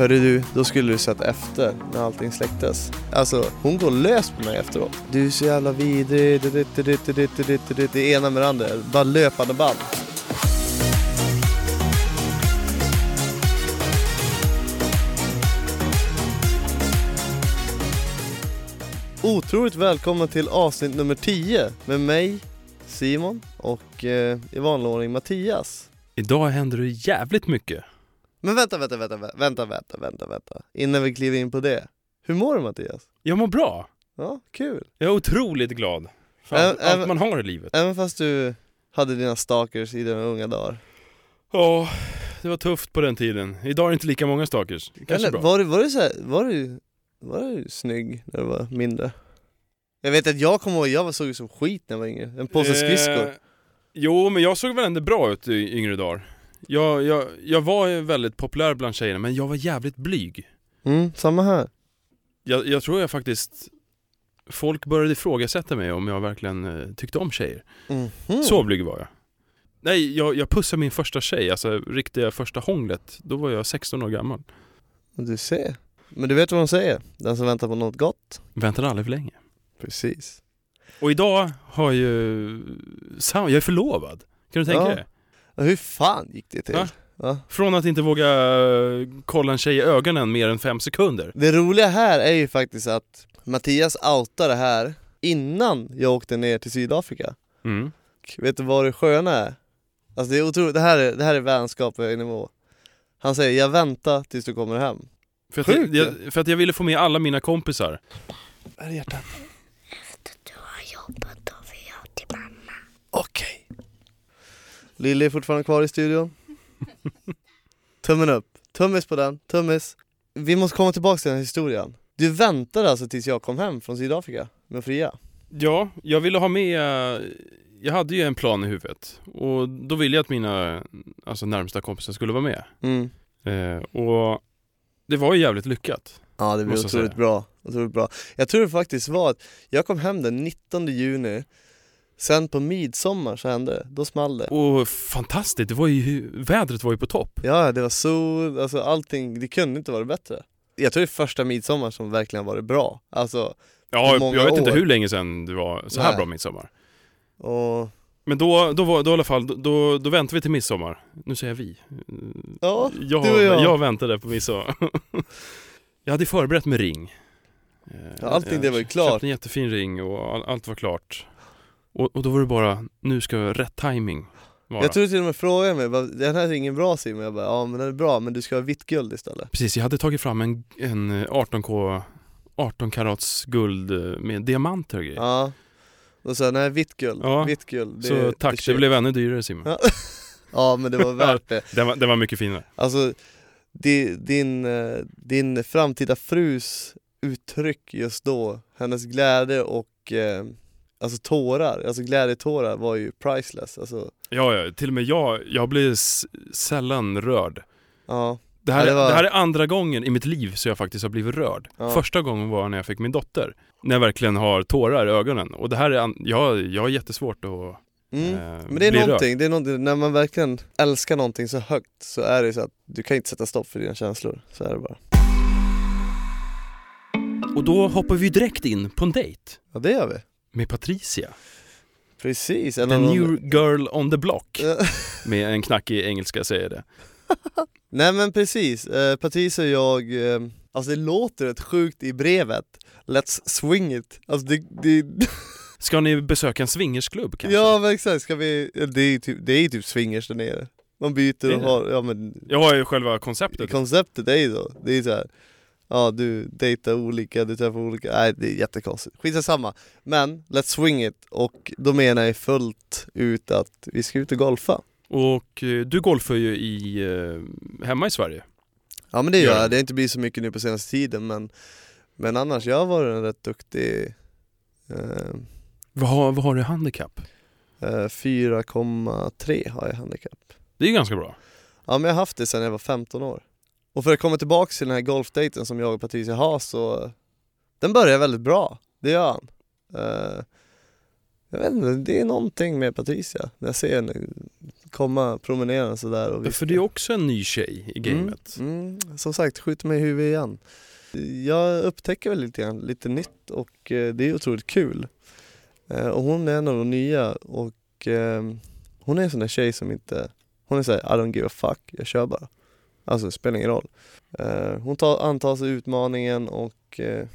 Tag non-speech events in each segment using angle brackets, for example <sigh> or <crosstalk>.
Hörru du, då skulle du sett efter när allting släcktes. Alltså, hon går lös på mig efteråt. Du är så jävla vidrig, det, det, det, det, det, det, det, det, det ena med det andra. Bara löpande band. Otroligt välkommen till avsnitt nummer 10 med mig, Simon och eh, i vanlig ordning Mattias. Idag händer det jävligt mycket. Men vänta, vänta, vänta, vänta, vänta, vänta, vänta. Innan vi kliver in på det. Hur mår du Mattias? Jag mår bra. Ja, kul. Jag är otroligt glad för Ä- allt, även- man har i livet. Även fast du hade dina stalkers i dina unga dagar. Ja, det var tufft på den tiden. Idag är det inte lika många stalkers. Kanske Eller, bra. var, du, var, du så här, var, du, var du snygg när du var mindre? Jag vet att jag kommer ihåg, jag såg ut som skit när jag var yngre. En påse skridskor. Eh, jo, men jag såg väl ändå bra ut i yngre dagar. Jag, jag, jag var väldigt populär bland tjejerna, men jag var jävligt blyg. Mm, samma här. Jag, jag tror jag faktiskt Folk började ifrågasätta mig om jag verkligen eh, tyckte om tjejer. Mhm. Så blyg var jag. Nej, jag, jag pussade min första tjej, alltså riktiga första hånglet. Då var jag 16 år gammal. Du ser. Men du vet vad de säger? Den som väntar på något gott. Väntade aldrig för länge. Precis. Och idag har ju... Jag är förlovad. Kan du tänka Ja. dig? Hur fan gick det till? Va? Va? Från att inte våga eh, kolla en tjej i ögonen mer än fem sekunder. Det roliga här är ju faktiskt att Mattias outade det här innan jag åkte ner till Sydafrika. Mm. Vet du vad det sköna är? Alltså det är otroligt, det här är, det här är vänskap på nivå. Han säger 'Jag väntar tills du kommer hem' För, att Sjukt, jag, jag, för att jag ville få med alla mina kompisar. Är det hjärtat? Du har jobbat då vill jag till mamma. Okej. Lille är fortfarande kvar i studion. <laughs> Tummen upp. Tummis på den. Tummis. Vi måste komma tillbaka till den här historien. Du väntade alltså tills jag kom hem från Sydafrika med Fria? Ja, jag ville ha med... Jag hade ju en plan i huvudet. Och då ville jag att mina alltså, närmsta kompisar skulle vara med. Mm. Eh, och det var ju jävligt lyckat. Ja det blev otroligt säga. bra. otroligt bra. Jag tror det faktiskt var att jag kom hem den 19 juni, sen på midsommar så hände det, då small det. Och fantastiskt, det var ju, vädret var ju på topp. Ja, det var sol, alltså allting, det kunde inte vara bättre. Jag tror det är första midsommar som verkligen varit bra. Alltså, Ja, jag vet inte år. hur länge sedan det var så här Nej. bra midsommar. och Men då, då var då i alla fall, då, då väntade vi till midsommar. Nu säger jag vi. ja, Jag, du och jag. jag väntade på midsommar. <laughs> jag hade förberett med ring. Eh, Ja, allting jag det var ju klart. köpte en jättefin ring och all, allt var klart. Och, och då var det bara, nu ska rätt timing vara. jag tror till och med frågade mig, bara, den här är ingen bra Simon, jag bara ja men den är bra men du ska ha vitt guld istället. Precis, jag hade tagit fram en, en 18K 18 karats guld eh, med diamanter och grejer. Ja. Och så nej vitt guld, Ja, vitt guld. det- Så tack, det shit. blev ännu dyrare Simon. Ja. <laughs> Ja men det var värt det. Den, var, den var mycket finare. Alltså di- din, eh, din framtida frus uttryck just då, hennes glädje och eh, alltså tårar, alltså glädjetårar var ju priceless. Alltså, Ja, ja, till och med jag, jag blir sällan rörd. ja. Det här, Ja, det var- det här är andra gången i mitt liv så jag faktiskt har blivit rörd. Ja. Första gången var när jag fick min dotter. När jag verkligen har tårar i ögonen. Och det här är, jag, jag har jättesvårt att Mm. eh, Men det är någonting, det är någonting, när man verkligen älskar någonting så högt så är det så att du kan inte sätta stopp för dina känslor, så är det bara. Och då hoppar vi direkt in på en dejt. Ja det gör vi. Med Patricia. Precis. The de- new girl on the block. <laughs> Med en knackig engelska säger det. <laughs> Nej men precis, eh, Patricia och jag, eh, alltså det låter rätt sjukt i brevet Let's swing it, alltså det, det <laughs> Ska ni besöka en swingersklubb kanske? Ja men exakt, ska vi, det är ju typ, det är ju typ swingers där nere Man byter och har, ja men Jag har ju själva konceptet. konceptet är ju så, det är så här. Ja du dejtar olika, du träffar olika, nej det är jättekonstigt, skitsamma Men let's swing it, och då menar jag fullt ut att vi ska ut och golfa. Och eh, du golfar ju i, eh, hemma i Sverige. Ja men det Gör jag, det har inte blivit så mycket nu på senaste tiden men Men annars, jag har varit en rätt duktig eh, Vad har, vad har du i handikapp? eh, 4,3 har jag handikapp Det är ju ganska bra. Ja men jag har haft det sedan jag var 15 år Och för att komma tillbaka till den här golfdejten som jag och Patricia har så Den börjar väldigt bra, det gör han eh, Jag vet inte, det är någonting med Patricia. När jag ser henne komma promenerande sådär och För det är också en ny tjej i gamet. Mm, mm, som sagt, skjuter mig i huvudet igen. Jag upptäcker väl lite grann, lite nytt och eh, det är otroligt kul. Eh, och hon är en av de nya och eh, hon är en sån där tjej som inte, hon är såhär I don't give a fuck, jag kör bara. Alltså det spelar ingen roll. Eh, hon tar, antar sig utmaningen och eh,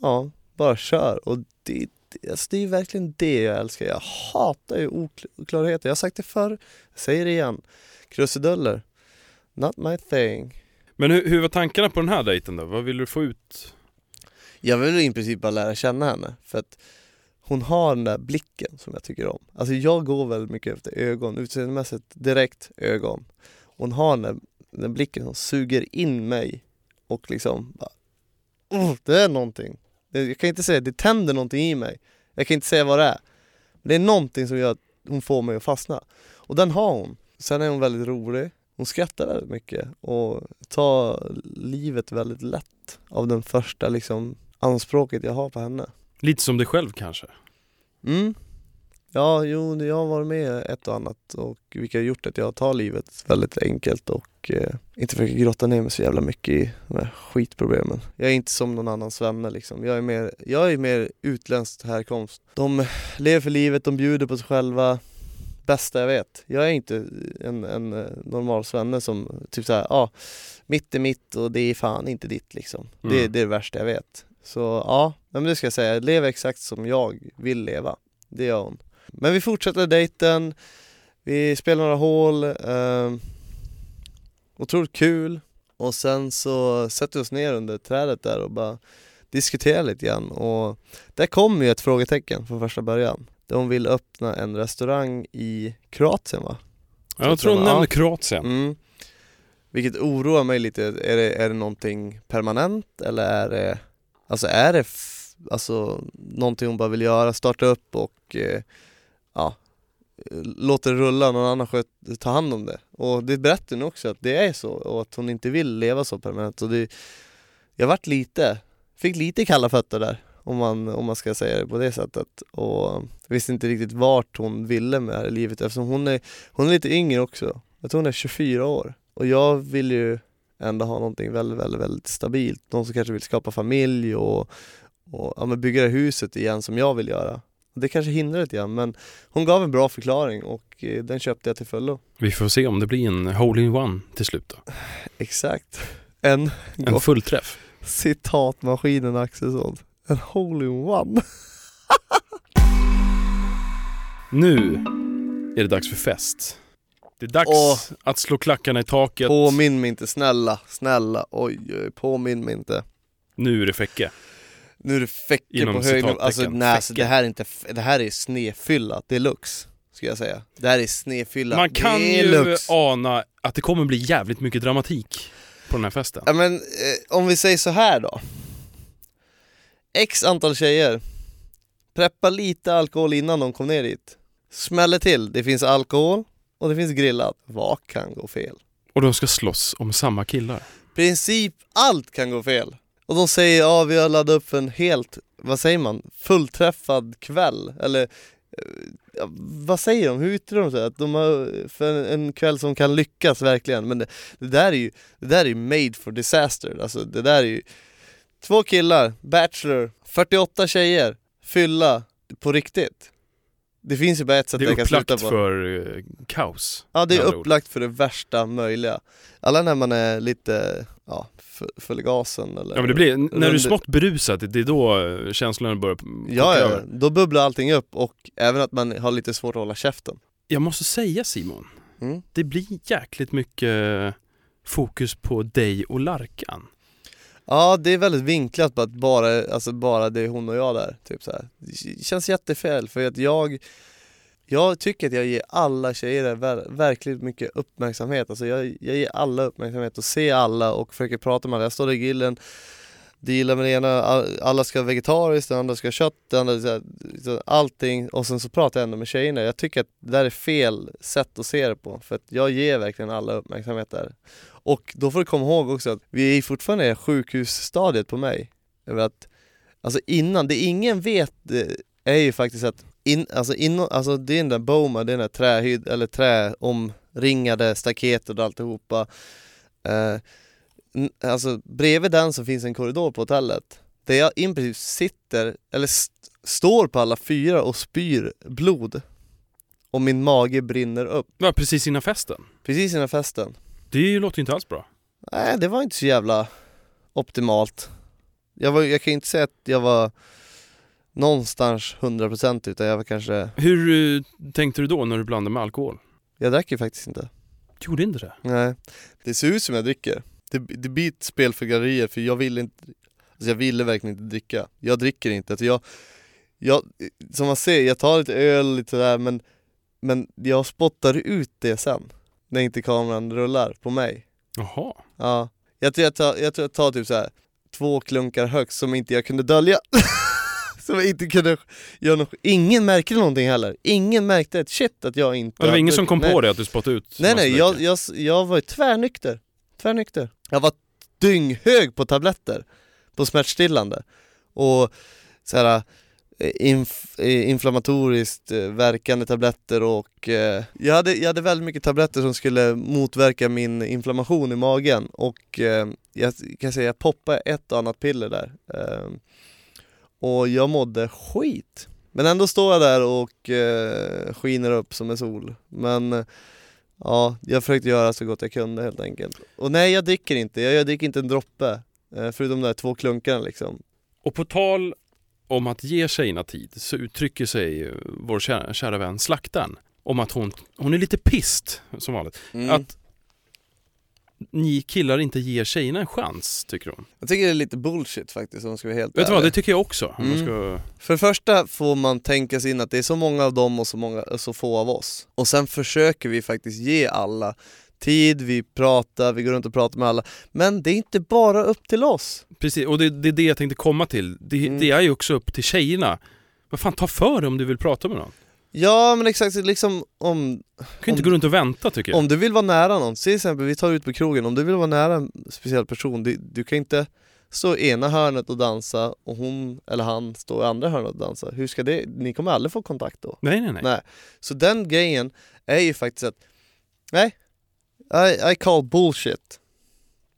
ja, bara kör. Och det, det, alltså det är verkligen det jag älskar. Jag hatar ju oklarheter. Jag har sagt det förr, jag säger det igen. Krusiduller, not my thing. Men hur, hur var tankarna på den här dejten då? Vad vill du få ut? Jag vill i princip bara lära känna henne för att hon har den där blicken som jag tycker om. Alltså jag går väldigt mycket efter ögon, utseendemässigt direkt ögon. Hon har den där, den blicken som suger in mig och liksom bara, oh, det är någonting. Jag kan inte säga, det tänder någonting i mig. Jag kan inte säga vad det är. Men det är någonting som gör att hon får mig att fastna. Och den har hon. Sen är hon väldigt rolig. Hon skrattar väldigt mycket och tar livet väldigt lätt av den första liksom anspråket jag har på henne. Lite som dig själv kanske? Mm. Ja, jo, jag har varit med ett och annat och vilket har gjort att jag tar livet väldigt enkelt och eh, inte försöker grotta ner mig så jävla mycket i de här skitproblemen. Jag är inte som någon annan svenne liksom. Jag är mer, jag är mer utländskt härkomst. De lever för livet, de bjuder på sig själva, bästa jag vet. Jag är inte en, en eh, normal svenne som typ såhär, ja, ah, mitt är mitt och det är fan inte ditt liksom. Mm. Det, det är det värsta jag vet. Så ja, men det ska jag säga, lever exakt som jag vill leva. Det gör hon. Men vi fortsätter dejten, vi spelar några hål, eh, otroligt kul och sen så sätter vi oss ner under trädet där och bara diskuterar lite grann och där kommer ju ett frågetecken från första början. Hon vill öppna en restaurang i Kroatien va? Ja, jag tror hon nämnde Kroatien. Mm. Vilket oroar mig lite, är det, är det någonting permanent eller är det, alltså är det alltså, någonting hon bara vill göra, starta upp och eh, ja, låter det rulla, någon annan sköt, ta hand om det. Och det berättar hon också att det är så och att hon inte vill leva så permanent. Och det, jag vart lite, fick lite kalla fötter där om man, om man ska säga det på det sättet. Och visste inte riktigt vart hon ville med det här livet eftersom hon är, hon är lite yngre också. Jag tror hon är 24 år. Och jag vill ju ändå ha någonting väldigt, väldigt, väldigt stabilt. Någon som kanske vill skapa familj och, och ja, men bygga det huset igen som jag vill göra. Det kanske hindrar lite grann men hon gav en bra förklaring och eh, den köpte jag till fullo. Vi får se om det blir en hole-in-one till slut då. Exakt. En, en fullträff. Citatmaskinen Axelsson. En hole-in-one. <laughs> nu är det dags för fest. Det är dags Åh, att slå klackarna i taket. Påminn mig inte, snälla, snälla, oj, oj påminn mig inte. Nu är det Fäcke. Nu är det Fäcke på nivå, alltså nej, alltså, det här är inte, det här är snefylla deluxe, ska jag säga. Det här är snefylla Man kan deluxe. ju ana att det kommer bli jävligt mycket dramatik på den här festen. Ja men, eh, om vi säger så här då. X antal tjejer, preppa lite alkohol innan de kom ner dit. Smäller till, det finns alkohol och det finns grillat. Vad kan gå fel? Och de ska slåss om samma killar. Princip allt kan gå fel. Och de säger ja vi har laddat upp för en helt, vad säger man, fullträffad kväll eller eh, ja, vad säger de? Hur yttrar de sig? Att de har för en kväll som kan lyckas verkligen men det, det där är ju, det där är ju made for disaster, alltså det där är ju Två killar, Bachelor, 48 tjejer, fylla på riktigt det finns ju bara ett sätt det kan sluta på. Det är upplagt för uh, kaos. Ja, det är upplagt ord. för det värsta möjliga. Alla när man är lite, ja, full i gasen eller... Ja men det blir, när du är smått berusad, det är då eh, känslorna börjar Ja, ja, då bubblar allting upp och även att man har lite svårt att hålla käften. Jag måste säga Simon, mm. det blir jäkligt mycket fokus på dig och Larkan. Ja, det är väldigt vinklat på att bara, alltså bara det är hon och jag där. Typ så här. Det känns jättefel för att jag jag tycker att jag ger alla tjejer ver verkligt mycket uppmärksamhet. Alltså jag, jag ger alla uppmärksamhet och ser alla och försöker prata med alla. Jag står i grillen, dealar med det ena, alla ska ha vegetariskt, den andra ska ha kött, den andra, allting och sen så pratar jag ändå med tjejerna. Jag tycker att det där är fel sätt att se det på för att jag ger verkligen alla uppmärksamhet där. Och då får du komma ihåg också att vi är fortfarande i sjukhusstadiet på mig. Över att, alltså innan, det ingen vet är ju faktiskt att in, alltså, in, alltså det är den där Boma, det är den där trähyd, eller träomringade staketet och alltihopa eh, Alltså bredvid den så finns en korridor på hotellet Där jag i princip sitter, eller st- står på alla fyra och spyr blod Och min mage brinner upp Ja, precis innan festen. precis innan festen Det låter ju inte alls bra. Nej det var inte så jävla optimalt. Jag, var, jag kan inte säga att jag var någonstans 100% utan jag var kanske Hur eh, tänkte du då när du blandade med alkohol? Jag drack ju faktiskt inte. Gjorde inte det? Nej. Det ser ut som jag dricker. Det, det blir ett spel för gallerier för jag ville inte Alltså jag ville verkligen inte dricka. Jag dricker inte, alltså jag, jag Som man ser, jag tar lite öl lite där men Men jag spottar ut det sen När inte kameran rullar på mig. Jaha. Ja. Jag tror jag tar, jag, tror jag tar typ så här Två klunkar högst som inte jag kunde dölja. <laughs> Som jag inte kunde göra något, ingen märkte någonting heller. Ingen märkte ett shit att jag inte Ja, det var ingen som kom nej. på det att du spottade ut Nej nej, jag, jag, jag var tvärnykter, tvärnykter. Jag var dynghög på tabletter, på smärtstillande. Och såhär inf, eh, inflammatoriskt eh, verkande tabletter och eh, jag, hade, jag hade väldigt mycket tabletter som skulle motverka min inflammation i magen och eh, jag kan säga jag poppade ett och annat piller där eh, och jag mådde skit men ändå står jag där och eh, skiner upp som en sol men eh, Ja, jag försökte göra så gott jag kunde helt enkelt. Och nej, jag dricker inte. Jag, jag dricker inte en droppe. Eh, förutom de där två klunkarna liksom. Och på tal om att ge tjejerna tid så uttrycker sig eh, vår kära, kära vän Slaktaren om att hon, hon är lite pist som vanligt. Mm. Att ni killar inte ger tjejerna en chans, tycker hon. Jag tycker det är lite bullshit faktiskt om jag ska vara helt Vet du vad, det tycker jag också. Man Mm. ska... För det första får man tänka sig in att det är så många av dem och så, många, så få av oss. Och sen försöker vi faktiskt ge alla tid, vi pratar, vi går runt och pratar med alla. Men det är inte bara upp till oss. Precis, och det, det är det jag tänkte komma till. Det, Mm. det är ju också upp till tjejerna. Vad fan, ta för dig om du vill prata med någon. Ja men exakt, liksom om, Du kan ju inte gå runt och vänta tycker jag. Om du vill vara nära någon, till exempel vi tar ut på krogen, om du vill vara nära en speciell person, du, du kan inte stå i ena hörnet och dansa och hon eller han står i andra hörnet och dansar. Hur ska det, ni kommer aldrig få kontakt då. Nej, nej, nej. Nej. Så den grejen är ju faktiskt att, nej, I, I call bullshit.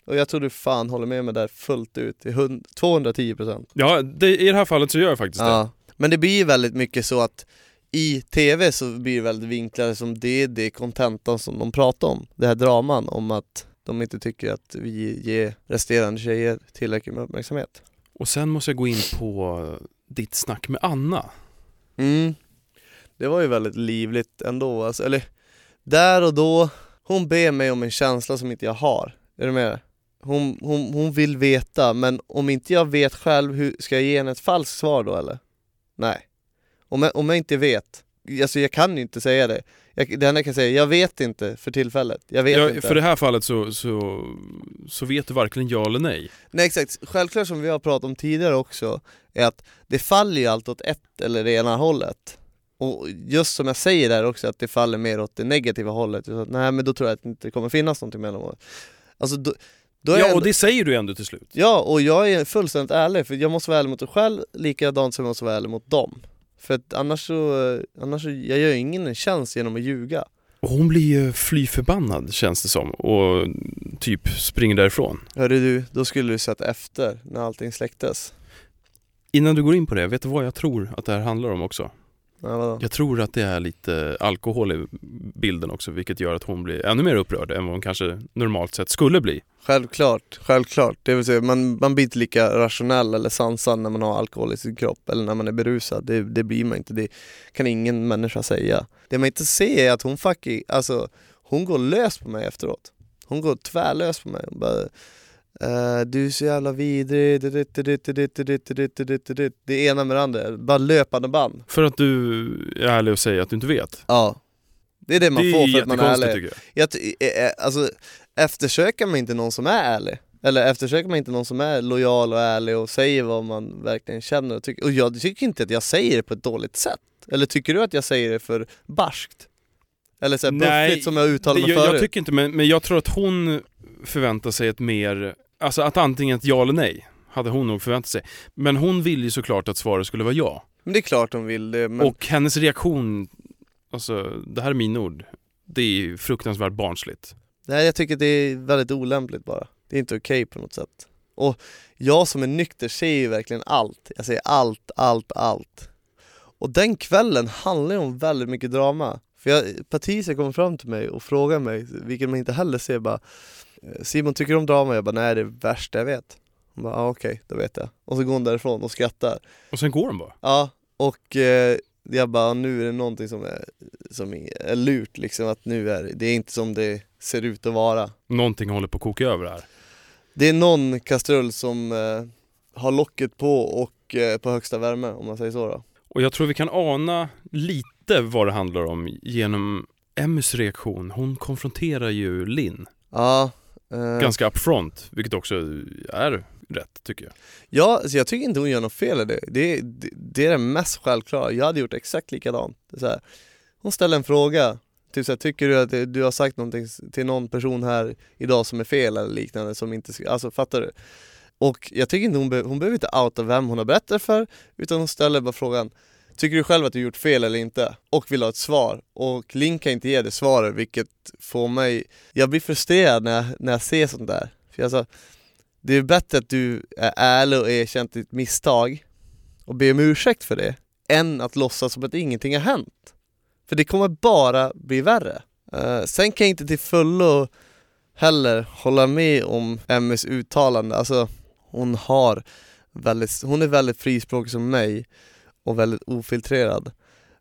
Och jag tror du fan håller med mig där fullt ut, till hund- 210%. Ja, det, i det här fallet så gör jag faktiskt det. Ja. Men det blir ju väldigt mycket så att i TV så blir det väldigt vinklade som det är det kontentan som de pratar om. Det här draman om att de inte tycker att vi ger resterande tjejer tillräckligt med uppmärksamhet. Och sen måste jag gå in på ditt snack med Anna. Mm. Det var ju väldigt livligt ändå, alltså, eller där och då, hon ber mig om en känsla som inte jag har. Är du med? Hon, hon, hon vill veta, men om inte jag vet själv, hur, ska jag ge henne ett falskt svar då eller? Nej. Om jag, om jag inte vet, alltså jag kan ju inte säga det. Jag, det enda jag kan säga, jag vet inte för tillfället. Jag vet Ja, inte. för det här fallet så, så, så vet du varken ja eller nej. Nej exakt, självklart som vi har pratat om tidigare också, är att det faller ju alltid åt ett eller det ena hållet. Och just som jag säger där också, att det faller mer åt det negativa hållet. Så att, nej men då tror jag att det inte kommer finnas någonting mellan oss. Alltså då, då Ja, och ändå, det säger du ändå till slut. ja, och jag är fullständigt ärlig, för jag måste vara ärlig mot mig själv likadant som jag måste vara ärlig mot dem. För att annars så, annars så, jag gör ju ingen en tjänst genom att ljuga. Och hon blir ju fly förbannad känns det som och typ springer därifrån. Hörru du, då skulle du sett efter när allting släcktes. Innan du går in på det, vet du vad jag tror att det här handlar om också? Ja? Jag tror att det är lite alkohol i bilden också, vilket gör att hon blir ännu mer upprörd än vad hon kanske normalt sett skulle bli. Självklart, självklart. Det vill säga man, man blir inte lika rationell eller sansad när man har alkohol i sin kropp eller när man är berusad. Det, det blir man inte, det kan ingen människa säga. Det man inte ser är att hon fucking, alltså hon går lös på mig efteråt. Hon går tvärlös på mig. Hon bara, du är så jävla vidrig, det ena med det andra, bara löpande band För att du är ärlig och säger att du inte vet? Ja Det är det man det får för att man är ärlig jag jag, Alltså, eftersöker man inte någon som är ärlig eller eftersöker man inte någon som är lojal och ärlig och säger vad man verkligen känner och tycker. Och jag tycker inte att jag säger det på ett dåligt sätt. Eller tycker du att jag säger det för barskt? Eller såhär buffligt som jag uttalade mig jag, förut? Jag tycker inte men, men jag tror att hon förväntar sig ett mer alltså att antingen ett ja eller nej, hade hon nog förväntat sig. Men hon vill ju såklart att svaret skulle vara ja. Men det är klart hon vill det, men Och hennes reaktion, alltså det här är min ord, det är fruktansvärt barnsligt. nej, jag tycker det är väldigt olämpligt bara. Det är inte okej på något sätt. Och jag som är nykter ser ju verkligen allt. Jag säger allt, allt, allt. Och den kvällen handlar ju om väldigt mycket drama. För jag, Patricia kommer fram till mig och frågar mig, vilket man inte heller ser bara "Eh, Simon tycker du om drama? Jag bara nej det är det värsta jag vet. Hon bara ah, okej, då vet jag. Och så går hon därifrån och skrattar. Och sen går de bara. Ja, och eh, jag bara nu är det någonting som är, som är lurt liksom att nu är det, är inte som det ser ut att vara. Någonting håller på att koka över här. Det är någon kastrull som eh, har locket på och eh, på högsta värme om man säger så då. Och jag tror vi kan ana lite vad det handlar om genom Emmys reaktion. Hon konfronterar ju Linn Ja, ganska upfront, vilket också är rätt tycker jag. ja alltså jag tycker inte hon gör något fel i det. Det, det. det är det mest självklara. Jag hade gjort exakt likadant. Så här, hon ställer en fråga, typ så här, tycker du att du har sagt någonting till någon person här idag som är fel eller liknande som inte alltså fattar du? Och jag tycker inte hon, be, hon behöver inte outa vem hon har berättat för utan hon ställer bara frågan Tycker du själv att du gjort fel eller inte? Och vill ha ett svar. Och Link kan inte ge det svaret vilket får mig... Jag blir frustrerad när jag, när jag ser sånt där. För alltså, det är bättre att du är ärlig och erkänner ditt misstag och ber om ursäkt för det än att låtsas som att ingenting har hänt. För det kommer bara bli värre. Uh, sen kan jag inte till fullo heller hålla med om Emmys uttalande. Alltså hon har väldigt, hon är väldigt frispråkig som mig och väldigt ofiltrerad.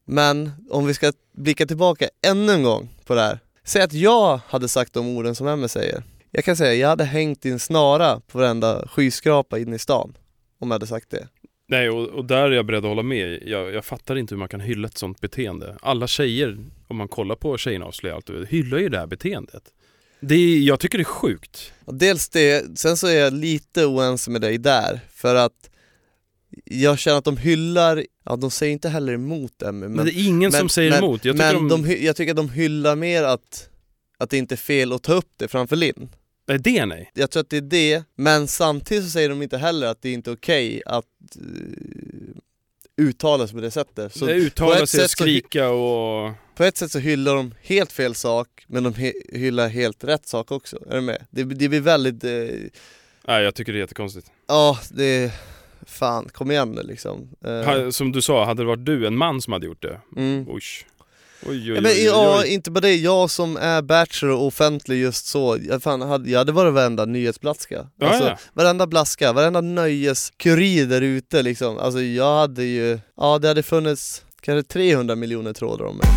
Men om vi ska blicka tillbaka ännu en gång på det här. Säg att jag hade sagt de orden som Emmy säger. Jag kan säga, jag hade hängt i en snara på varenda skyskrapa inne i stan. Om jag hade sagt det. Nej, och, och där är jag beredd att hålla med. Jag, jag fattar inte hur man kan hylla ett sånt beteende. Alla tjejer, om man kollar på Tjejerna avslöjar allt, hyllar ju det här beteendet. Det är, jag tycker det är sjukt. Dels det, sen så är jag lite oense med dig där, för att jag känner att de hyllar, ja de säger inte heller emot Emmy Men, det är ingen som säger men, emot. Jag tycker men de... de, jag tycker att de hyllar mer att, att det inte är fel att ta upp det framför Linn. Nej, det nej. Jag tror att det är det, men samtidigt så säger de inte heller att det är inte okej att uh, uttala sig på det sättet. Så det ett sig, hy- skrika och... på ett sätt så hyllar de helt fel sak, men de hy- hyllar helt rätt sak också. Är du med? Det, det blir väldigt, eh, Nej, jag tycker det är jättekonstigt. ja det, fan kom igen nu liksom. Eh, Ha- Som du sa, hade det varit du, en man som hade gjort det, mm. oj. Oj, oj, Ja, oj, men, oj, ja, inte bara det, jag som är bachelor och offentlig just så, jag, fan, hade, jag hade varit varenda nyhetsblaska. Ja, alltså, ja. Varenda blaska, varenda nöjeskurir där ute liksom. Alltså jag hade ju, ja det hade funnits kanske 300 miljoner trådar om mig.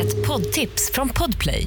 Ett poddtips från Podplay.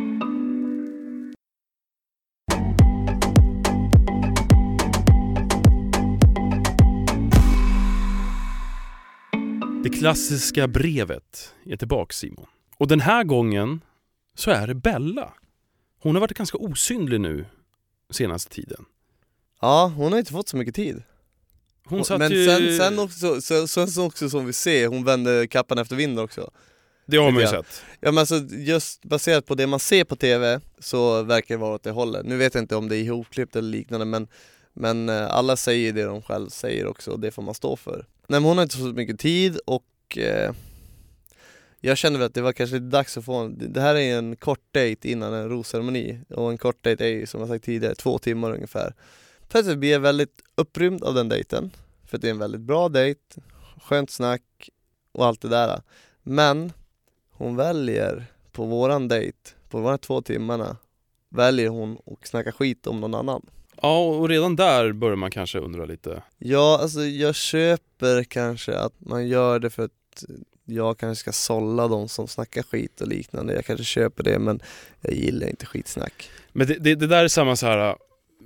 Det klassiska brevet är tillbaks Simon. Och den här gången så är det Bella. Hon har varit ganska osynlig nu senaste tiden. Ja, hon har inte fått så mycket tid. Hon satt Men ju... sen, sen, också, sen, sen också som vi ser, hon vände kappan efter vinden också. Det har man ju sett. Ja men alltså just baserat på det man ser på TV så verkar det vara åt det hållet. Nu vet jag inte om det är ihopklippt eller liknande men, men eh, alla säger det de själv säger också och det får man stå för. Nej men hon har inte så mycket tid och eh, jag kände väl att det var kanske lite dags att få en, det här är en kort dejt innan en rosceremoni och en kort dejt är ju som jag sagt tidigare två timmar ungefär. Plötsligt blir jag väldigt upprymd av den dejten för att det är en väldigt bra dejt, skönt snack och allt det där. Men hon väljer på våran dejt, på de här två timmarna, väljer hon att snacka skit om någon annan. Ja, och redan där börjar man kanske undra lite. Ja, alltså jag köper kanske att man gör det för att jag kanske ska sålla de som snackar skit och liknande. Jag kanske köper det men jag gillar inte skitsnack. Men det, det, det där är samma så här.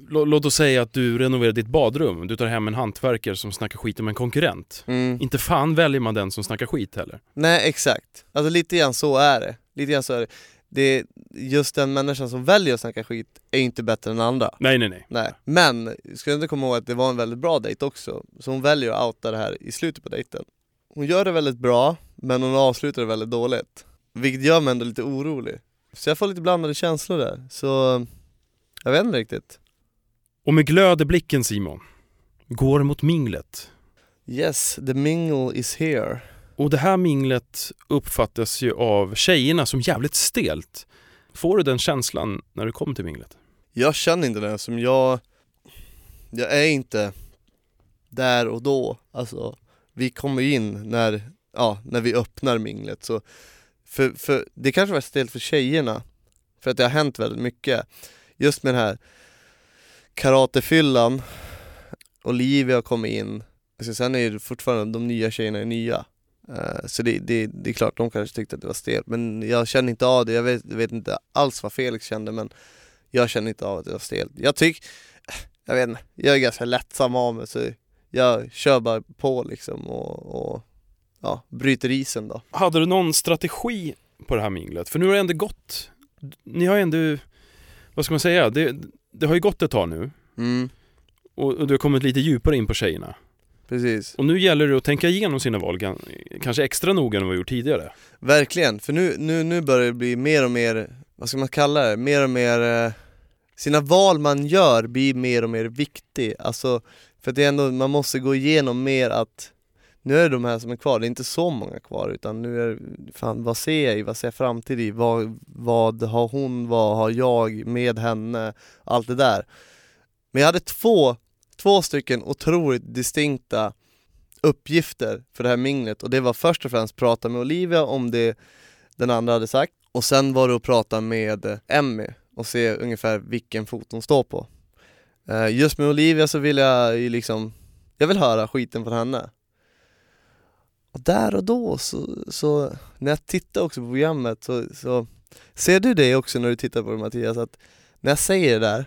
lå- låt oss säga att du renoverar ditt badrum, du tar hem en hantverkare som snackar skit om en konkurrent. Mm. Inte fan väljer man den som snackar skit heller. Nej exakt, alltså lite grann så är det. Lite grann så är det. Det är just den människan som väljer att snacka skit är inte bättre än andra. Nej, nej, nej. Nej, men ska jag inte komma ihåg att det var en väldigt bra dejt också, så hon väljer att outa det här i slutet på dejten. Hon gör det väldigt bra, men hon avslutar det väldigt dåligt. Vilket gör mig ändå lite orolig. Så jag får lite blandade känslor där, så jag vet inte riktigt. Och med glöd i blicken Simon, går mot minglet. Yes, the mingle is here. Och det här minglet uppfattas ju av tjejerna som jävligt stelt. Får du den känslan när du kommer till minglet? Jag känner inte det som jag, jag är inte där och då, alltså vi kommer in när, ja, när vi öppnar minglet. Så för, för det kanske var stelt för tjejerna, för att det har hänt väldigt mycket. Just med den här karatefyllan, Olivia kommer in, alltså sen är det fortfarande de nya tjejerna är nya. Så det, det, det är klart, de kanske tyckte att det var stelt men jag känner inte av det, jag vet, vet inte alls vad Felix kände men jag känner inte av att det var stelt. Jag tycker, jag vet inte, jag är ganska lättsam av mig så jag kör bara på liksom och, och ja, bryter isen då. Hade du någon strategi på det här minglet? För nu har det ändå gått, ni har ändå, vad ska man säga, det, det har ju gått ett tag nu Mm, och, och du har kommit lite djupare in på tjejerna. Precis. Och nu gäller det att tänka igenom sina val kanske extra noga än vad vi gjort tidigare. Verkligen, för nu, nu, nu börjar det bli mer och mer, vad ska man kalla det, mer och mer eh, Sina val man gör blir mer och mer viktig, alltså för att det är ändå, man måste gå igenom mer att Nu är det de här som är kvar, det är inte så många kvar utan nu är fan vad ser jag i, vad ser jag framtid i, vad, vad har hon, vad har jag med henne, allt det där. Men jag hade två, två stycken otroligt distinkta uppgifter för det här minglet och det var först och främst prata med Olivia om det den andra hade sagt och sen var det att prata med Emmy och se ungefär vilken fot hon står på. Eh, just med Olivia så vill jag ju liksom, jag vill höra skiten från henne. Och där och då så, så när jag tittar också på programmet så, så ser du det också när du tittar på det Mattias att när jag säger det där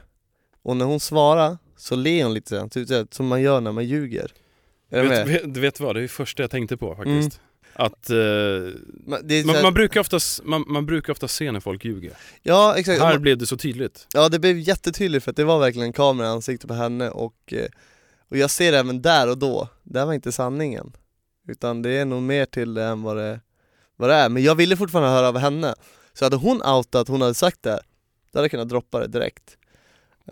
och när hon svarar så ler hon lite grann, typ som man gör när man ljuger. Är du Vet, med? vet, vet vad, det är det första jag tänkte på faktiskt. Att eh, Man, det är så man, brukar oftast, man, man brukar ofta se när folk ljuger. Ja exakt, Här blev det så tydligt. Ja det blev jättetydligt för att det var verkligen en kamera i ansiktet på henne och, eh, och jag ser det även där och då, det här var inte sanningen Utan det är nog mer till det än vad det, vad det är, men jag ville fortfarande höra av henne Så hade hon outat, hon hade sagt det, då hade jag kunnat droppa det direkt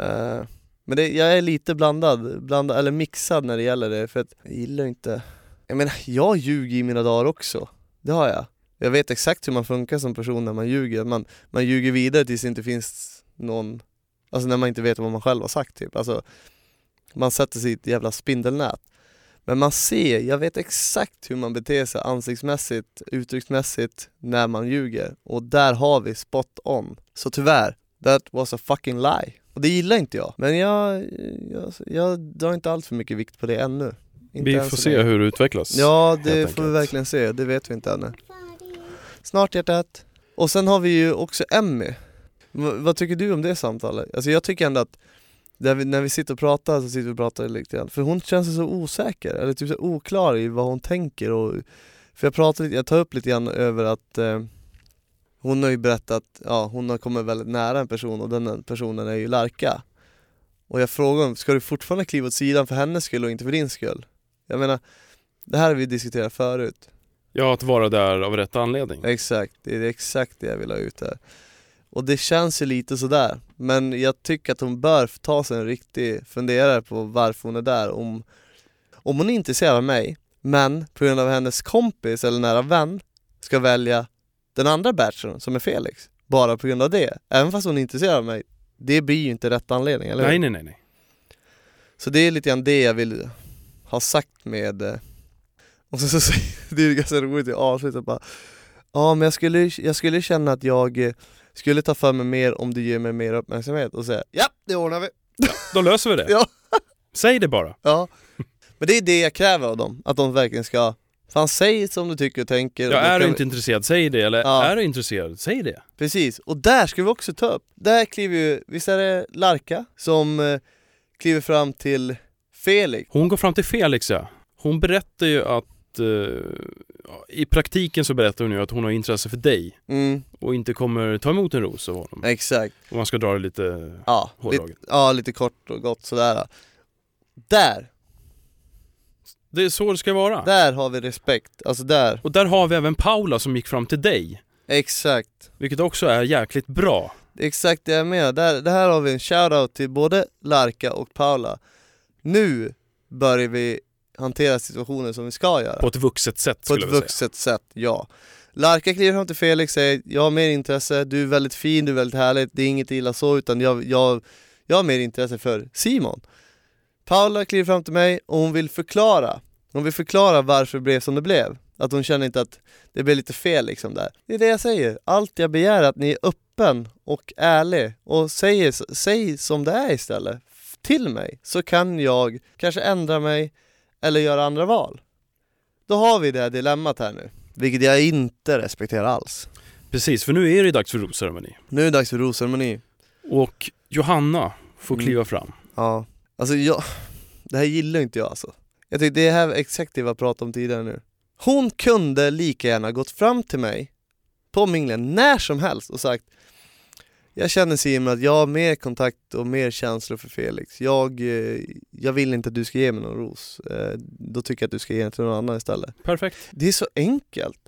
Eh, men det, jag är lite blandad, blandad, eller mixad när det gäller det för att jag gillar inte Jag menar, jag ljuger i mina dagar också, det har jag. Jag vet exakt hur man funkar som person när man ljuger, man, man ljuger vidare tills det inte finns någon Alltså när man inte vet vad man själv har sagt typ, alltså Man sätter sig i ett jävla spindelnät. Men man ser, jag vet exakt hur man beter sig ansiktsmässigt, uttrycksmässigt när man ljuger. Och där har vi spot on. Så tyvärr, that was a fucking lie. Och det gillar inte jag, men jag, jag, jag drar inte allt för mycket vikt på det ännu. Inte Vi får se hur det utvecklas. Ja, det får vi verkligen se, det vet vi inte ännu. Snart hjärtat. Och sen har vi ju också Emmy. V- Vad tycker du om det samtalet? Alltså jag tycker ändå att vi, när vi sitter och pratar så sitter vi och pratar lite grann. För hon känns så osäker, eller typ så oklar i vad hon tänker och För jag pratar lite, jag tar upp lite grann över att eh, Hon har ju berättat, ja hon har kommit väldigt nära en person och den personen är ju Larka Och jag frågar om, ska du fortfarande kliva åt sidan för hennes skull och inte för din skull? Jag menar, det här har vi diskuterat förut Ja, att vara där av rätt anledning. Exakt, det är exakt det jag vill ha ut här Och det känns ju lite sådär, men jag tycker att hon bör ta sig en riktig funderare på varför hon är där om, om hon är intresserad av mig, men på grund av hennes kompis eller nära vän ska välja den andra bachelorn som är Felix, bara på grund av det, även fast hon är intresserad av mig, det blir ju inte rätt anledning, eller hur? Nej, nej, nej, nej. Så det är lite grann det jag vill ha sagt med eh, Och så, så säger <laughs> det är ganska roligt i avslutet bara Ja men jag skulle, jag skulle känna att jag eh, skulle ta för mig mer om du ger mig mer uppmärksamhet och säga Ja, det ordnar vi! Då löser vi det. <laughs> Ja. Säg det bara. Ja Men det är det jag kräver av dem, att de verkligen ska Fan säg som du tycker och tänker Ja, är du inte intresserad, säg det. Eller Ja. är du intresserad, säg det. vi... Precis, och där ska vi också ta upp Där kliver ju, visst är det Larka som eh, kliver fram till Felix Hon går fram till Felix ja. Hon berättar ju att eh, i praktiken så berättar hon ju att hon har intresse för dig mm, och inte kommer ta emot en ros av honom. Exakt, Om man ska dra det lite ja, lite, hårdraget. ja lite kort och gott sådär Där, Det är så det ska vara. där har vi respekt, alltså där, Och där har vi även Paula som gick fram till dig. exakt. Vilket också är jäkligt bra. Exakt det jag menar, där, det här har vi en shoutout till både Larka och Paula. Nu börjar vi hantera situationen som vi ska göra. På ett vuxet sätt På skulle ett jag vuxet sätt, ja. Larka kliver fram till Felix och säger Jag har mer intresse, du är väldigt fin, du är väldigt härlig, det är inget illa så utan jag, jag, jag har mer intresse för Simon. Paula kliver fram till mig och hon vill förklara Hon vill förklara varför det blev som det blev Att hon känner inte att det blev lite fel liksom där Det är det jag säger, allt jag begär är att ni är öppen och ärlig och säger, säg som det är istället till mig så kan jag kanske ändra mig eller göra andra val då har vi det här dilemmat här nu, vilket jag inte respekterar alls. Precis, för nu är det dags för rosceremoni. Nu är det dags för rosceremoni. Och Johanna får Mm. kliva fram. Ja, alltså jag, det här gillar inte jag alltså. Jag tycker det här är exakt det vi har pratat om tidigare nu. Hon kunde lika gärna gått fram till mig på minglen när som helst och sagt Jag känner Simon att jag har mer kontakt och mer känslor för Felix. Jag, eh, jag vill inte att du ska ge mig någon ros. Eh, Då tycker jag att du ska ge den till någon annan istället. Perfekt. Det är så enkelt.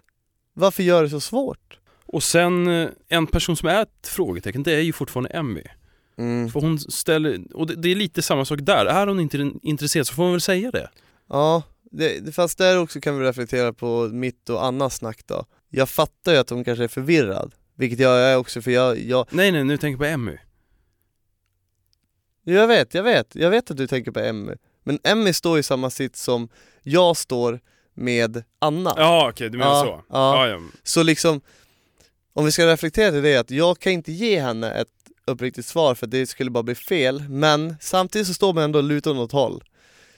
Varför gör det så svårt? Och sen eh, en person som är ett frågetecken, det är ju fortfarande Emmy. Mm. För hon ställer, och det, det är lite samma sak där. Är hon inte intresserad så får hon väl säga det. Ja, det, fast där också kan vi reflektera på mitt och Annas snack då. Jag fattar ju att hon kanske är förvirrad, vilket jag är också för jag, jag, Nej nej, nu tänker jag på Emmy. jag vet, jag vet, jag vet att du tänker på Emmy. Men Emmy står i samma sitt som jag står med Anna. Ja okej, du menar Ja, så? ja. Ja, ja. Så liksom, om vi ska reflektera till det, att jag kan inte ge henne ett uppriktigt svar för det skulle bara bli fel, men samtidigt så står man ändå lutad åt håll.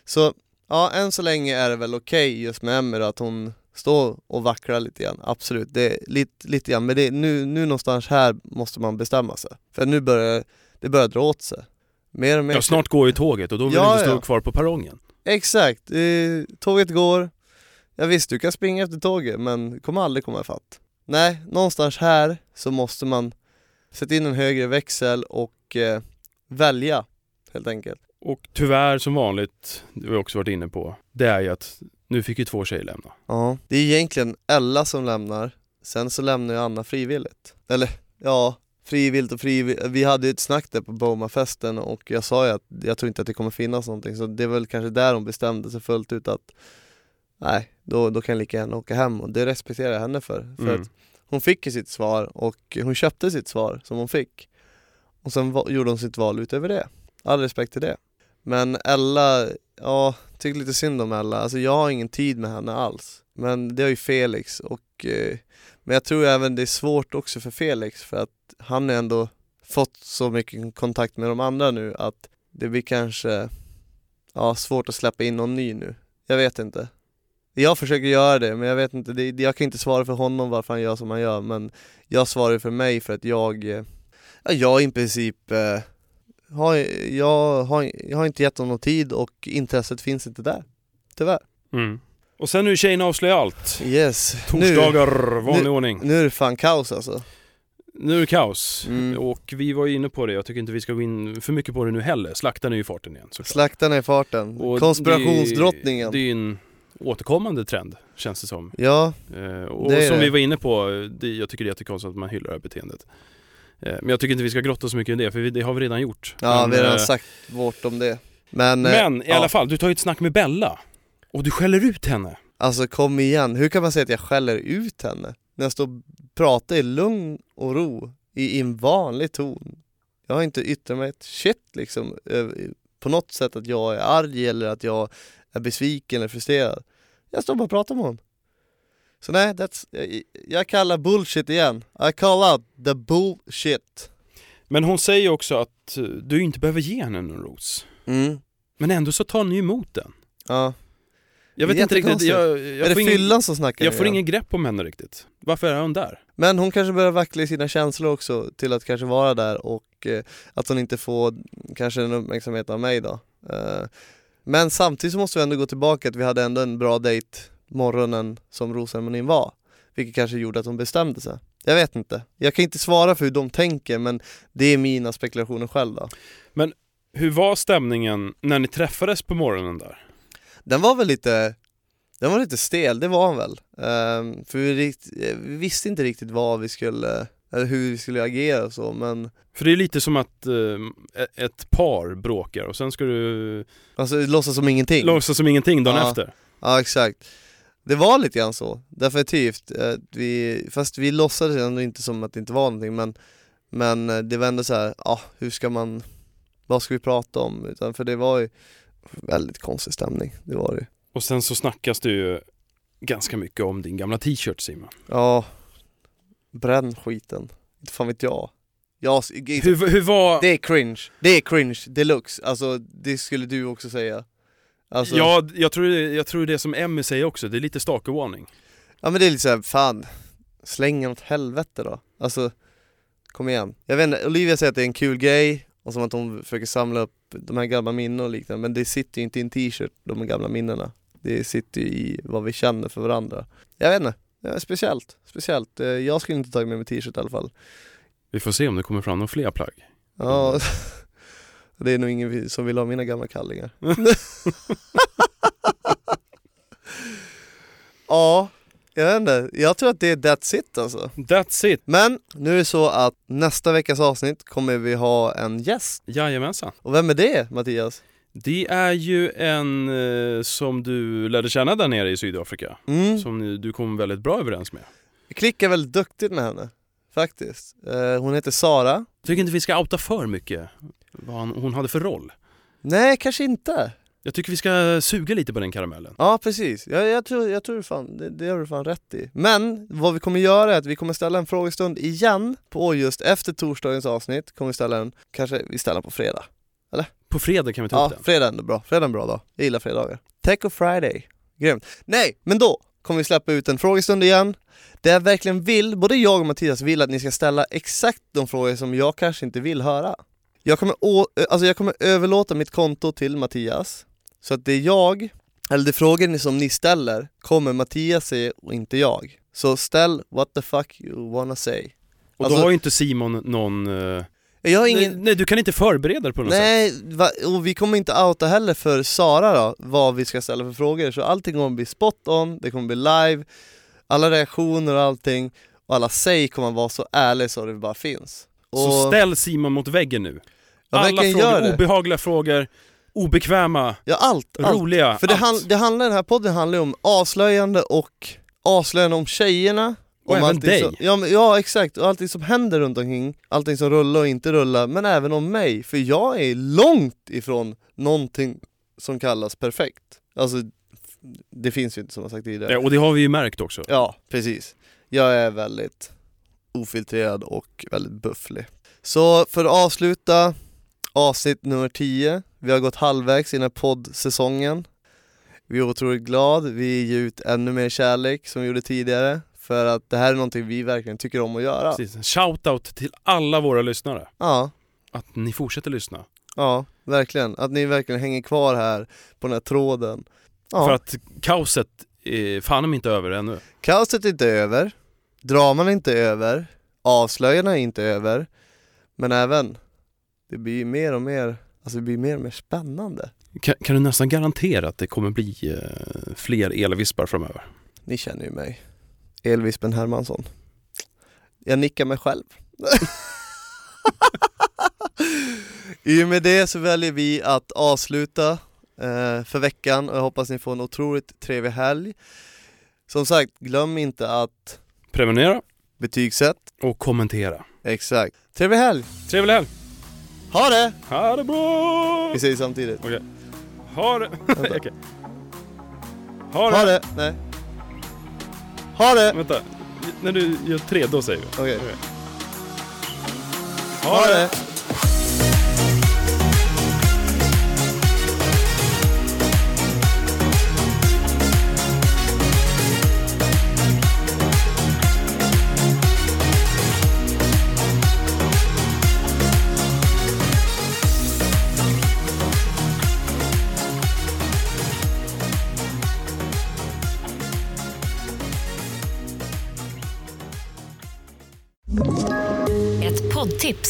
Så ja, än så länge är det väl okej just med Emmy då, att hon står och vacklar lite grann, absolut, det är lite, lite grann, men det, nu, nu någonstans här måste man bestämma sig. För nu börjar det börjar dra åt sig. Mer och mer. ja, snart går ju tåget och då vill Ja, du inte stå ja. kvar på perrongen. Exakt, eh, tåget går, ja visst du kan springa efter tåget men du kommer aldrig komma ifatt. Nej, någonstans här så måste man sätta in en högre växel och eh, välja helt enkelt. Och tyvärr som vanligt, det har vi också varit inne på, det är ju att nu fick ju två tjejer lämna. Ja. Det är egentligen Ella som lämnar, sen så lämnar ju Anna frivilligt. Eller ja, frivilligt och frivilligt. Vi hade ju ett snack där på Boma-festen och jag sa ju att jag tror inte att det kommer finnas någonting så det är väl kanske där hon bestämde sig fullt ut att nej, då, då kan jag lika gärna åka hem och det respekterar jag henne för. För Mm. att hon fick ju sitt svar och hon köpte sitt svar som hon fick. Och sen gjorde hon sitt val utöver det. All respekt till det. Men Ella, ja, tycker lite synd om Ella. Alltså jag har ingen tid med henne alls. Men det har ju Felix och eh, Men jag tror även det är svårt också för Felix för att han har ändå fått så mycket kontakt med de andra nu att det blir kanske ja, svårt att släppa in någon ny nu. Jag vet inte. Jag försöker göra det men jag vet inte, det, jag kan inte svara för honom varför han gör som han gör men jag svarar för mig för att jag, eh, ja, jag i princip eh, har, jag, har, jag har inte gett honom tid och intresset finns inte där. Tyvärr. Mm. Och sen nu tjejerna avslöjar allt. Yes. Torsdagar, vanlig ordning. Nu, nu är det fan kaos alltså. Nu är det kaos. Mm. Och vi var ju inne på det, jag tycker inte vi ska gå in för mycket på det nu heller. Slaktarna är ju i farten igen såklart. Slaktarna i farten. Och Konspirationsdrottningen. Det, det är ju en återkommande trend, känns det som. Ja, Eh, och Det är som det. vi var inne på, det, jag tycker det är jättekonstigt att man hyllar det här beteendet. Eh, men jag tycker inte vi ska grotta så mycket i det, för det har vi redan gjort. ja men, vi har redan eh, sagt vårt om det. Men, eh, Men i ja. alla fall, du tar ju ett snack med Bella. Och du skäller ut henne. Alltså kom igen, hur kan man säga att jag skäller ut henne? När jag står och pratar i lugn och ro, i, i en vanlig ton. Jag har inte yttrat mig ett shit liksom, på något sätt att jag är arg eller att jag är besviken eller frustrerad. Jag står bara och pratar med honom. Så nej, that's, jag, jag kallar bullshit igen. I call out the bullshit. Men hon säger också att eh, du inte behöver ge henne någon ros. Mm, Men ändå så tar ni emot den. ja. Jag vet inte riktigt, jättekonstigt. jag, är jag, det ingen, fyllan som snackar jag får ingen grepp om henne riktigt. Varför är hon där? Men hon kanske börjar vackla i sina känslor också till att kanske vara där och eh, att hon inte får kanske en uppmärksamhet av mig då. Eh, men samtidigt så måste vi ändå gå tillbaka att vi hade ändå en bra dejt morgonen som rosceremonin var. Vilket kanske gjorde att hon bestämde sig. Jag vet inte. Jag kan inte svara för hur de tänker men det är mina spekulationer själv då. Hur var stämningen när ni träffades på morgonen där? Den var väl lite, den var lite stel, det var den väl. Ehm, för vi, rikt, vi visste inte riktigt vad vi skulle, eller hur vi skulle agera och så men För det är lite som att eh, ett par bråkar och sen ska du Alltså låtsas som ingenting. låtsas som ingenting dagen Ja. efter. Ja exakt. Det var lite grann så, definitivt. Eh, Vi, fast vi låtsades ändå inte som att det inte var någonting men, men eh, det var ändå så här, ja hur ska man, vad ska vi prata om? Utan för det var ju väldigt konstig stämning, det var det Och sen så snackas det ju ganska mycket om din gamla t-shirt Simon. Ja, bränn skiten, inte fan vet jag. jag Hur, hur var... det är cringe, det är cringe deluxe, alltså det skulle du också säga. Alltså, Ja, jag tror, jag tror det som Emmy säger också, det är lite stalker-varning. Ja men det är lite såhär, fan, släng åt helvete då. Alltså, kom igen. Jag vet inte, Olivia säger att det är en kul grej, och som att hon försöker samla upp de här gamla minnena och liknande, men det sitter ju inte i en t-shirt, de gamla minnena. Det sitter ju i vad vi känner för varandra. Jag vet inte, ja, speciellt, speciellt. Eh, Jag skulle inte tagit med mig t-shirt i alla fall. Vi får se om det kommer fram några fler plagg. Ja, <laughs> det är nog ingen som vill ha mina gamla kallingar. <laughs> <laughs> ja, jag vet inte. Jag tror att det är that's it alltså. That's it! Men nu är det så att nästa veckas avsnitt kommer vi ha en gäst. Jajamensan. Och vem är det Mattias? Det är ju en eh, som du lärde känna där nere i Sydafrika. Mm. Som ni, du kom väldigt bra överens med. Jag klickar väldigt duktigt med henne, faktiskt. Eh, hon heter Sara. Jag tycker inte vi ska outa för mycket vad han, hon hade för roll. Nej, kanske inte. Jag tycker vi ska suga lite på den karamellen. Ja precis, jag, jag tror, jag tror fan, det, det har du fan rätt i. Men vad vi kommer göra är att vi kommer ställa en frågestund igen på just efter torsdagens avsnitt, kommer vi ställa en, kanske vi ställer på fredag. På fredag kan vi ta Ja, upp den. fredag är bra, fredag är en bra dag. Jag gillar fredagar. Taco Friday, grymt. Nej, men då kommer vi släppa ut en frågestund igen, där jag verkligen vill, både jag och Mattias vill att ni ska ställa exakt de frågor som jag kanske inte vill höra. Jag kommer, å, alltså jag kommer överlåta mitt konto till Mattias, så att det är jag, eller de frågor ni- som ni ställer, kommer Mattias se och inte jag. Så ställ what the fuck you wanna say. Och Alltså- då har ju inte Simon någon... eh, Jag har nej, ingen, nej, du kan inte förbereda dig på något sätt. Nej, och vi kommer inte outa heller för Sara då, vad vi ska ställa för frågor, så allting kommer bli spot on, det kommer bli live, alla reaktioner och allting, och alla säg kommer vara så ärliga så det bara finns. Och, Så ställ Simon mot väggen nu. ja, Alla frågor, obehagliga frågor, obekväma, Ja allt, allt. roliga, För det, allt. han, det handlar, den här podden handlar ju om avslöjande och avslöjande om tjejerna Och om även dig. Som, ja, men, ja exakt, och allting som händer runt omkring, allting som rullar och inte rullar, men även om mig, för jag är långt ifrån någonting som kallas perfekt. Alltså, det finns ju inte som jag sagt tidigare. Ja, och det har vi ju märkt också. Ja, precis. Jag är väldigt ofiltrerad och väldigt bufflig. Så för att avsluta avsnitt nummer 10, vi har gått halvvägs i den här poddsäsongen. Vi är otroligt glad, vi ger ut ännu mer kärlek som vi gjorde tidigare, för att det här är någonting vi verkligen tycker om att göra. Precis. En Shoutout till alla våra lyssnare. Ja, Att ni fortsätter lyssna. ja, verkligen. Att ni verkligen hänger kvar här på den här tråden. Ja. För att kaoset är fan inte över ännu. Kaoset är inte över, draman är inte över, avslöjarna är inte över, men även, det blir ju mer och mer, alltså det blir mer och mer spännande. Kan, kan du nästan garantera att det kommer bli eh, fler elvispar framöver? Ni känner ju mig, Elvispen Hermansson. Jag nickar mig själv. <laughs> I och med det så väljer vi att avsluta eh, för veckan och jag hoppas ni får en otroligt trevlig helg. Som sagt, glöm inte att Prenumerera betygsätt och kommentera. Exakt. Trevlig helg! Trevlig helg! Ha det! Ha det bra! Vi säger samtidigt. Okej. Ha det... <laughs> Okej. Ha det... Ha det! Nej. Ha det! Vänta. När du gör tre, då säger vi. Okej. Okej. Ha det! poddtips